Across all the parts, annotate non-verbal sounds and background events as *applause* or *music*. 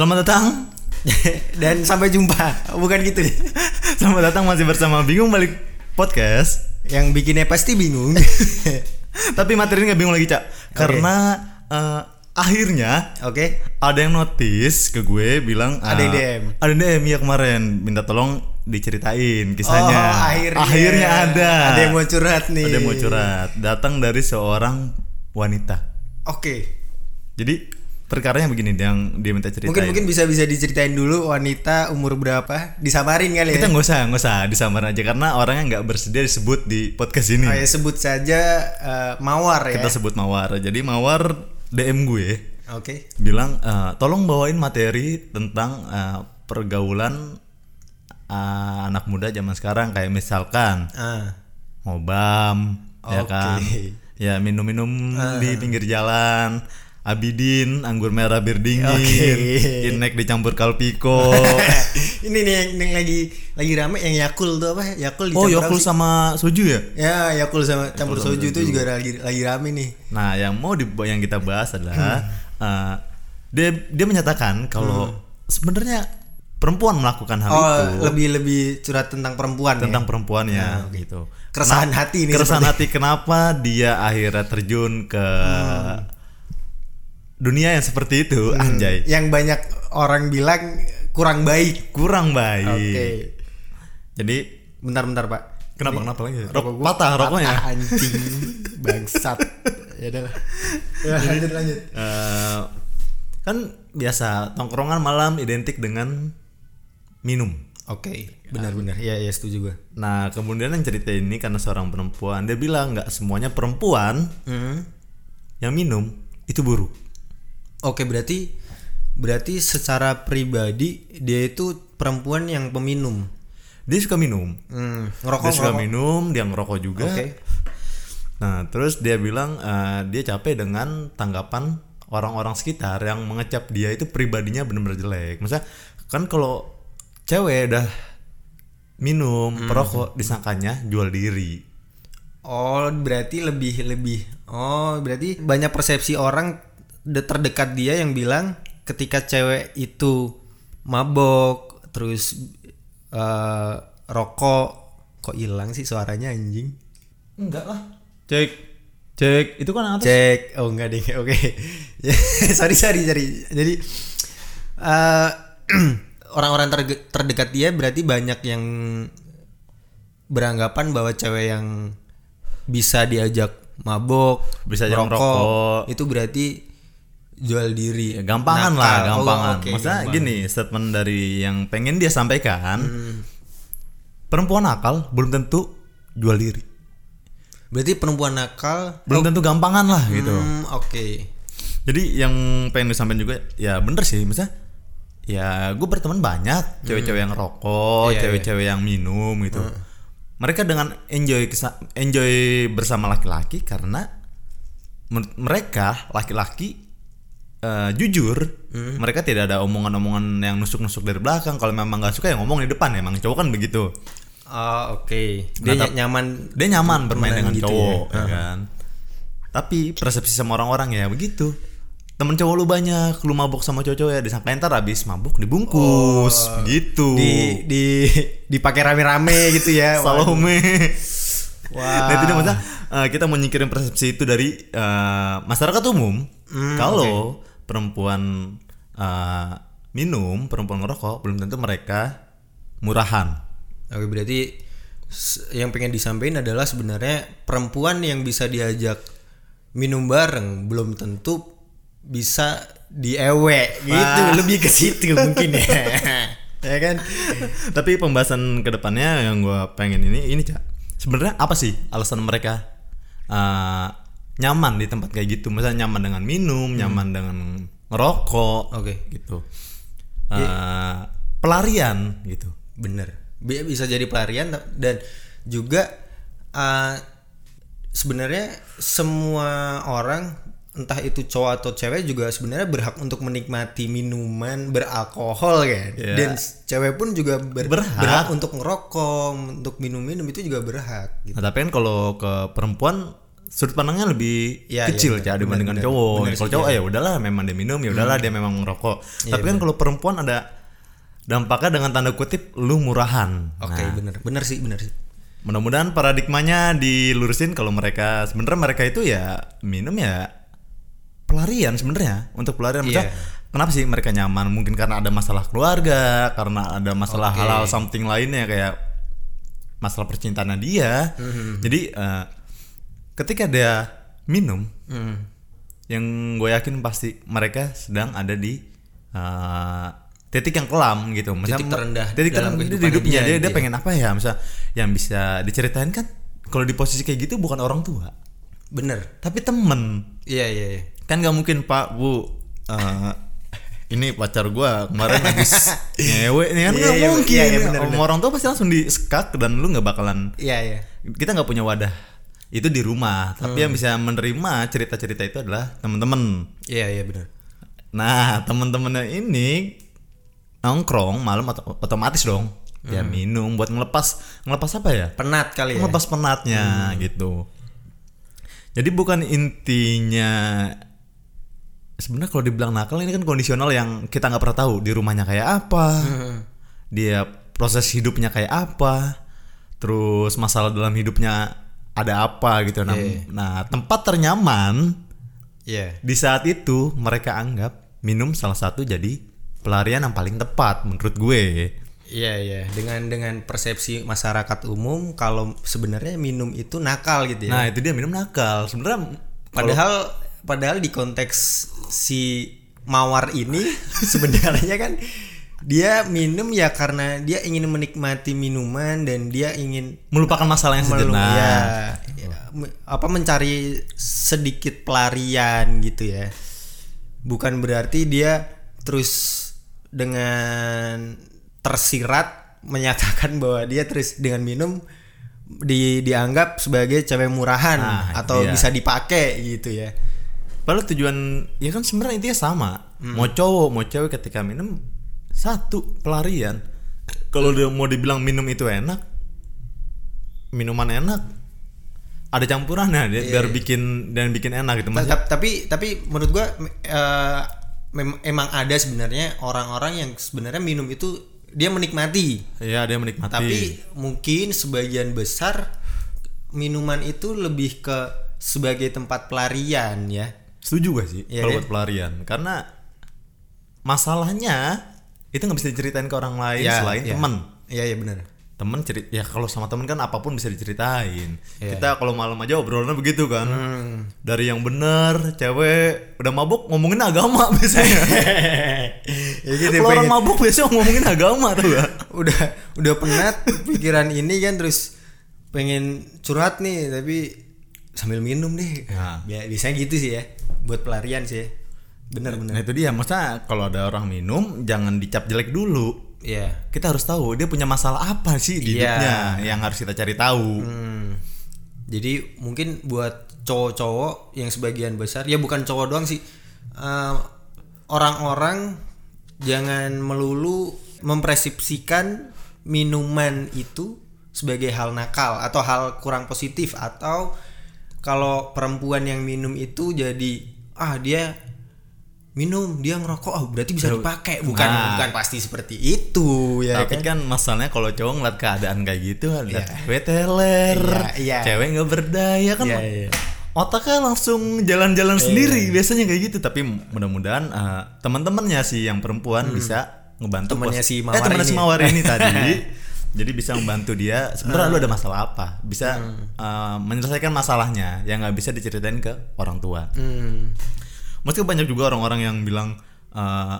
Selamat datang *laughs* Dan sampai jumpa. Bukan gitu. *laughs* Selamat datang masih bersama Bingung Balik Podcast Yang bikinnya pasti bingung. *laughs* Tapi materinya nggak bingung lagi Cak Karena eh, akhirnya Oke. ada yang notice ke gue bilang Ada yang eh, DM. Ada yang DM ya kemarin Minta tolong diceritain kisahnya Oh, akhirnya. Akhirnya ada Ada yang mau curhat nih. Ada yang mau curhat Datang dari seorang wanita Oke. Jadi perkaranya begini yang dia minta ceritain Mungkin mungkin bisa bisa diceritain dulu wanita umur berapa? Disamarin kali ya. Kita nggak usah nggak usah disamar aja karena orangnya nggak bersedia disebut di podcast ini. Oh ya sebut saja eh, Mawar ya. Kita sebut Mawar. Jadi Mawar DM gue Oke. bilang eh, tolong bawain materi tentang eh, pergaulan eh, anak muda zaman sekarang kayak misalkan Ah. ngobam ya Oke. kan. Ya minum-minum di pinggir jalan. Abidin, anggur merah bir dingin, Oke. Inek dicampur kalpiko. *laughs* ini nih yang, yang lagi lagi rame yang Yakul tuh apa? Yakul oh, sih? sama soju ya? Ya, Yakul sama campur soju itu juga lagi lagi rame nih. Nah, yang mau di, yang kita bahas adalah eh, dia dia menyatakan kalau sebenarnya perempuan melakukan hal Oh, itu lebih lebih curhat tentang perempuan tentang ya. perempuannya gitu. Keresahan hati nih Keresahan hati kenapa dia akhirnya terjun ke dunia yang seperti itu, anjay. Yang banyak orang bilang kurang baik. Kurang baik. Oke. Jadi Bentar-bentar, Pak. kenapa kenapa lagi? Rokok Rok, gua patah rokoknya. patah, anjing bangsat. ya udah. Ya, lanjut lanjut. Eh, kan biasa tongkrongan malam identik dengan minum. Oke, benar-benar. Iya, iya setuju gua. Nah kemudian yang cerita ini karena seorang perempuan dia bilang nggak semuanya perempuan Hmm. yang minum itu buruk. Oke, berarti berarti secara pribadi dia itu perempuan yang peminum. Dia suka minum, Hmm, ngerokok dia suka ngerokok. minum, dia ngerokok juga. Oke. Nah terus dia bilang eh, dia capek dengan tanggapan orang-orang sekitar yang mengecap dia itu pribadinya benar-benar jelek. Maksudnya kan kalau cewek udah minum, Hmm. perokok disangkanya jual diri. Oh, berarti lebih lebih. Oh, berarti banyak persepsi orang terdekat dia yang bilang ketika cewek itu mabok terus eh, rokok kok hilang sih suaranya anjing. Enggak lah. Cek, cek. Itu kan atas. Cek. Oh, enggak deh. *laughs* Oke. *laughs* sorry, sorry, sorry. Jadi eh, *clears throat* orang-orang terge- terdekat dia berarti banyak yang beranggapan bahwa cewek yang bisa diajak mabok, Bisa merokok, ngerokok. itu berarti jual diri. Ya, gampangan Nakal. lah, Oh, gampangan. oke, Maksudnya gampang. gini, statement dari yang pengen dia sampaikan, Hmm. perempuan nakal belum tentu jual diri, Berarti perempuan nakal. belum tentu gampangan lah gitu. Hmm, oke. Jadi yang pengen disampaikan juga, ya bener sih, misalnya, ya gue berteman banyak cewek-cewek yang rokok, Hmm. Iya, Hmm. cewek-cewek yang minum gitu. Mereka dengan enjoy enjoy bersama laki-laki karena mereka laki-laki eh, jujur, Hmm. mereka tidak ada omongan-omongan yang nusuk-nusuk dari belakang. Kalau memang nggak suka ya ngomong di depan. Emang cowok kan begitu. Oh, oke. Dia Nah, ny- nyaman Dia nyaman bermain dengan gitu cowok, ya. ya kan. Tapi persepsi sama orang-orang ya begitu. Temen cowok lu banyak, lu mabuk sama cowok-cowok ya disangka ntar habis mabuk dibungkus, gitu. Oh. di di dipakai rame-rame *laughs* gitu ya. Salome. Wah. Nah itu dia maksudnya eh, kita mau nyingkirin persepsi itu dari eh, masyarakat umum. Hmm, Kalau perempuan eh, minum, perempuan ngerokok, belum tentu mereka murahan. Oke, berarti yang pengen disampaikan adalah sebenarnya perempuan yang bisa diajak minum bareng belum tentu bisa diewe gitu, lebih ke situ mungkin ya. *laughs* ya kan? Tapi pembahasan ke depannya yang gue pengen ini ini cak. Sebenarnya apa sih alasan mereka eh, nyaman di tempat kayak gitu? Misalnya nyaman dengan minum, nyaman dengan ngerokok, Oke. gitu. Eh, pelarian gitu. Bener. Bi- Bisa jadi pelarian dan juga uh, sebenarnya semua orang entah itu cowok atau cewek juga sebenarnya berhak untuk menikmati minuman beralkohol kan. Iya. Dan s- cewek pun juga ber- Berhak. untuk ngerokok, untuk minum-minum itu juga berhak gitu. Nah, tapi kan kalau ke perempuan sudut pandangnya lebih Iya, kecil iya, ya dibandingkan benar, cowok. benar kalau cowok ya udahlah memang dia minum ya udahlah dia memang ngerokok. Iya, Tapi kan kalau perempuan ada dampaknya dengan tanda kutip lu murahan. Oke, Nah, bener. Bener sih, bener sih. mudah-mudahan paradigmanya dilurusin kalau mereka sebenarnya mereka itu ya minum ya pelarian sebenarnya untuk pelarian Maksudnya, Iya. kenapa sih mereka nyaman mungkin karena ada masalah keluarga karena ada masalah Oke. halal something lainnya kayak masalah percintaannya dia Mhm. jadi eh, ketika dia minum Hmm. yang gue yakin pasti mereka sedang ada di eh, titik yang kelam gitu Maksudnya, Titik terendah titik dalam terendah di hidupnya dia dia, gitu dia ya. pengen apa ya misal yang bisa diceritain kan kalau di posisi kayak gitu bukan orang tua Bener. tapi temen Iya, iya, iya. kan nggak mungkin pak bu eh, ini pacar gua kemarin habis *laughs* ngewe nih kan Iya, nggak iya, mungkin iya, iya, bener, Sama orang tua pasti langsung di skak dan lu nggak bakalan Iya, iya. kita nggak punya wadah itu di rumah tapi Hmm. yang bisa menerima cerita-cerita itu adalah temen-temen Iya, iya, bener. nah temen-temennya ini nongkrong malam otomatis dong ya Hmm. minum buat ngelepas ngelepas apa ya Penat kali ya. ngelepas penatnya gitu jadi bukan intinya sebenarnya kalau dibilang nakal ini kan kondisional yang kita nggak pernah tahu di rumahnya kayak apa Hmm. dia proses hidupnya kayak apa terus masalah dalam hidupnya ada apa gitu nah, Iya. nah tempat ternyaman Iya. di saat itu mereka anggap minum salah satu jadi pelarian yang paling tepat menurut gue Iya iya dengan dengan persepsi masyarakat umum kalau sebenarnya minum itu nakal gitu ya. nah itu dia minum nakal sebenarnya padahal padahal di konteks si mawar ini *laughs* sebenarnya kan dia minum ya karena dia ingin menikmati minuman dan dia ingin melupakan masalah yang sejenak ya, ya, me- apa mencari sedikit pelarian gitu ya. Bukan berarti dia terus dengan tersirat menyatakan bahwa dia terus dengan minum di dianggap sebagai cewek murahan Nah, atau iya. bisa dipakai gitu ya. Padahal tujuan ya kan sebenarnya intinya sama. Mau cowok mau cewek ketika minum satu pelarian. Kalau dia mau dibilang minum itu enak, minuman enak, ada campurannya dia biar bikin dan bikin enak gitu. Maksudnya, ta- tapi tapi menurut gua me- eh, mem- emang ada sebenarnya orang-orang yang sebenarnya minum itu dia menikmati ya dia menikmati. Tapi mungkin sebagian besar minuman itu lebih ke sebagai tempat pelarian ya. setuju gak sih Iya kalau kan? buat pelarian? Karena masalahnya itu nggak bisa diceritain ke orang lain Ya, selain ya. teman. Iya iya benar. temen cerit ya kalau sama temen kan apa pun bisa diceritain Iya. kita kalau malam aja obrolannya begitu kan Hmm. dari yang bener cewek udah mabuk ngomongin agama *laughs* biasanya *laughs* ya gitu kalau orang mabuk biasanya ngomongin agama tuh gak *laughs* udah udah penat pikiran ini kan terus pengen curhat nih tapi sambil minum deh. Ya. Ya, biasanya gitu sih ya. Buat pelarian sih ya. Bener nah bener. itu dia maksudnya kalau ada orang minum jangan dicap jelek dulu Iya. kita harus tahu dia punya masalah apa sih di Iya. hidupnya yang harus kita cari tahu Hmm. Jadi mungkin buat cowok-cowok yang sebagian besar ya bukan cowok doang sih. Eh, orang-orang jangan melulu mempresipsikan minuman itu sebagai hal nakal atau hal kurang positif atau kalau perempuan yang minum itu jadi ah dia minum dia ngerokok oh berarti bisa dipakai bukan Nah. bukan pasti seperti itu ya tapi kan kan masalahnya kalau cowok ngeliat keadaan kayak gitu lihat Iya. cewek teler Iya, iya. cewek nggak berdaya kan Iya, iya. otaknya langsung jalan-jalan sendiri biasanya kayak gitu tapi mudah-mudahan eh, teman-temannya sih yang perempuan bisa ngebantu Hmm. Temennya pos- si eh, Mawar temennya si ini. Mawar ini tadi *laughs* jadi bisa membantu dia sebenarnya lu ada masalah apa bisa Hmm. eh, menyelesaikan masalahnya yang nggak bisa diceritain ke orang tua Hmm. Meski banyak juga orang-orang yang bilang eh,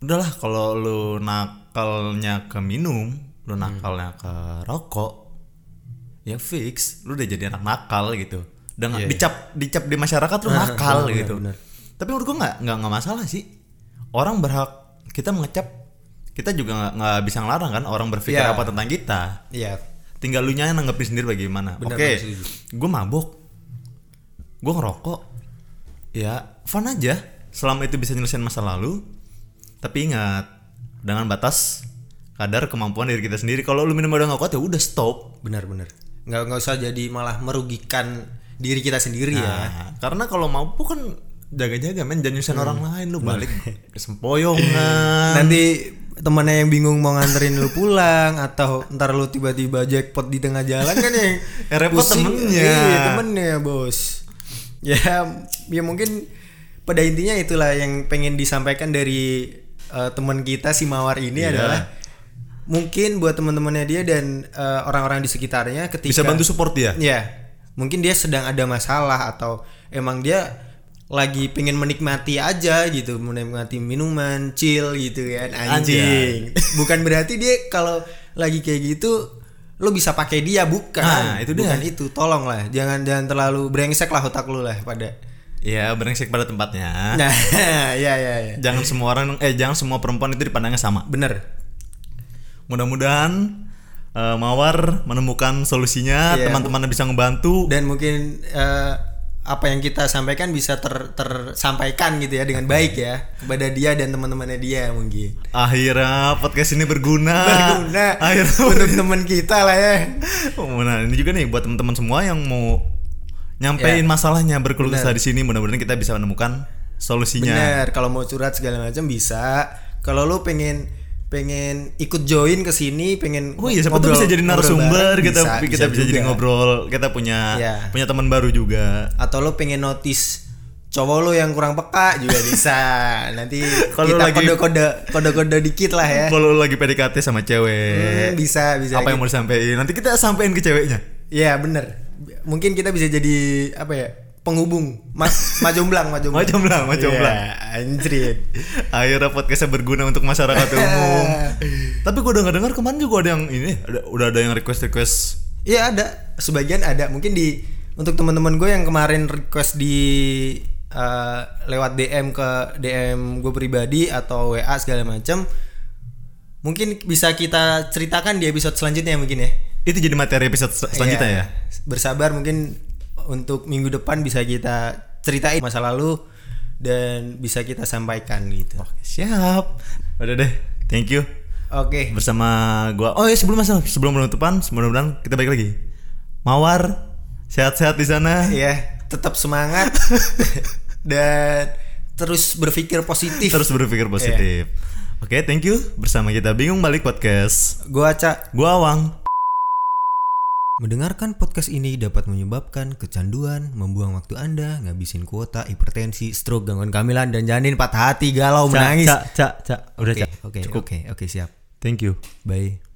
udahlah kalau lu nakalnya ke minum, lu Hmm. nakalnya ke rokok, ya fix, lu udah jadi anak nakal gitu. Dan Iya, dicap dicap di masyarakat lu *laughs* nakal benar, gitu. benar. Tapi menurut gua nggak nggak nggak masalah sih. Orang berhak kita mengecap kita juga nggak bisa ngelarang kan orang berpikir Iya. apa tentang kita. Iya. Tinggal lu nya nanggepin sendiri bagaimana. Oke, setuju. gue mabuk, gue ngerokok, ya fun aja. Selama itu bisa nyelesain masa lalu, tapi ingat dengan batas kadar kemampuan diri kita sendiri. Kalau lu minum udah nggak kuat ya udah stop. benar benar nggak nggak usah jadi malah merugikan diri kita sendiri ya. Nah, karena kalau mampu kan jaga-jaga men jangan nyusahin Hmm. orang lain lu balik *laughs* sempoyongan. Nanti temennya yang bingung mau nganterin lu pulang atau ntar lu tiba-tiba jackpot di tengah jalan kan Yang *laughs* repot pusing. temennya. Iya, temennya, Bos. Ya, ya mungkin pada intinya itulah yang pengen disampaikan dari eh, teman kita si Mawar ini Iya. adalah mungkin buat teman-temannya dia dan eh, orang-orang di sekitarnya ketika Bisa bantu support dia. Ya, mungkin dia sedang ada masalah atau emang dia lagi pengen menikmati aja gitu, menikmati minuman, chill gitu kan, anjing. Bukan berarti dia kalau lagi kayak gitu lo bisa pakai dia bukan. Nah, itu dia. Bukan itu, tolong lah. Jangan jangan terlalu brengsek lah otak lu lah pada. Ya brengsek pada tempatnya. Nah, *laughs* ya ya ya. Jangan semua orang eh jangan semua perempuan itu dipandangnya sama. Bener. Mudah-mudahan eh, Mawar menemukan solusinya, Iya. teman-teman bisa ngebantu. Dan mungkin eh, apa yang kita sampaikan bisa ter tersampaikan gitu ya dengan baik ya kepada dia dan teman-temannya dia mungkin. Akhirnya podcast ini berguna. berguna Akhirnya untuk teman kita lah ya. Nah, ini juga nih buat teman-teman semua yang mau nyampein masalahnya berkeluh kesah di sini mudah-mudahan kita bisa menemukan solusinya. Bener, kalau mau curhat segala macam bisa. Kalau lu pengen pengen ikut join ke sini, pengen Oh iya, siapa tuh bisa jadi narasumber, kita kita bisa, jadi juga. ngobrol, kita punya Iya. punya teman baru juga. Atau lu pengen notice cowok lu yang kurang peka juga bisa. *laughs* Nanti Kalau kita lagi- kode-kode kode-kode dikit lah ya. Kalau lagi PDKT sama cewek, Hmm, bisa bisa. apa yang mau disampaikan? Nanti kita sampein ke ceweknya. Iya bener. Mungkin kita bisa jadi apa ya? Penghubung, mas, majomblang, *laughs* majomblang. Majomblang, majomblang. Iya, anjrit. Akhirnya podcastnya berguna untuk masyarakat *laughs* umum. Tapi gue dengar dengar kemarin juga ada yang ini, ada, udah ada yang request request. Iya ada, sebagian ada. Mungkin di untuk teman-teman gue yang kemarin request di eh, lewat DM ke DM gue pribadi atau WA segala macam, mungkin bisa kita ceritakan di episode selanjutnya mungkin ya. Itu jadi materi episode sel- selanjutnya Iya. ya. Bersabar mungkin untuk minggu depan bisa kita ceritain masa lalu dan bisa kita sampaikan gitu. Siap. Udah deh. Thank you. Oke. Bersama gua. Oh ya sebelum masa sebelum penutupan, mudah-mudahan kita balik lagi. Mawar, sehat-sehat di sana. Ya, tetap semangat *laughs* dan terus berpikir positif. Terus berpikir positif. Oke, thank you. Bersama kita Bingung Balik Podcast. Gua Cak. Gua Awang. Mendengarkan podcast ini dapat menyebabkan kecanduan, membuang waktu Anda, ngabisin kuota, hipertensi, stroke, gangguan kehamilan, dan janin patah hati, galau, menangis. Cak, cak, cak. Udah, Oke, cak. oke, oke, oke, siap. Thank you. Bye.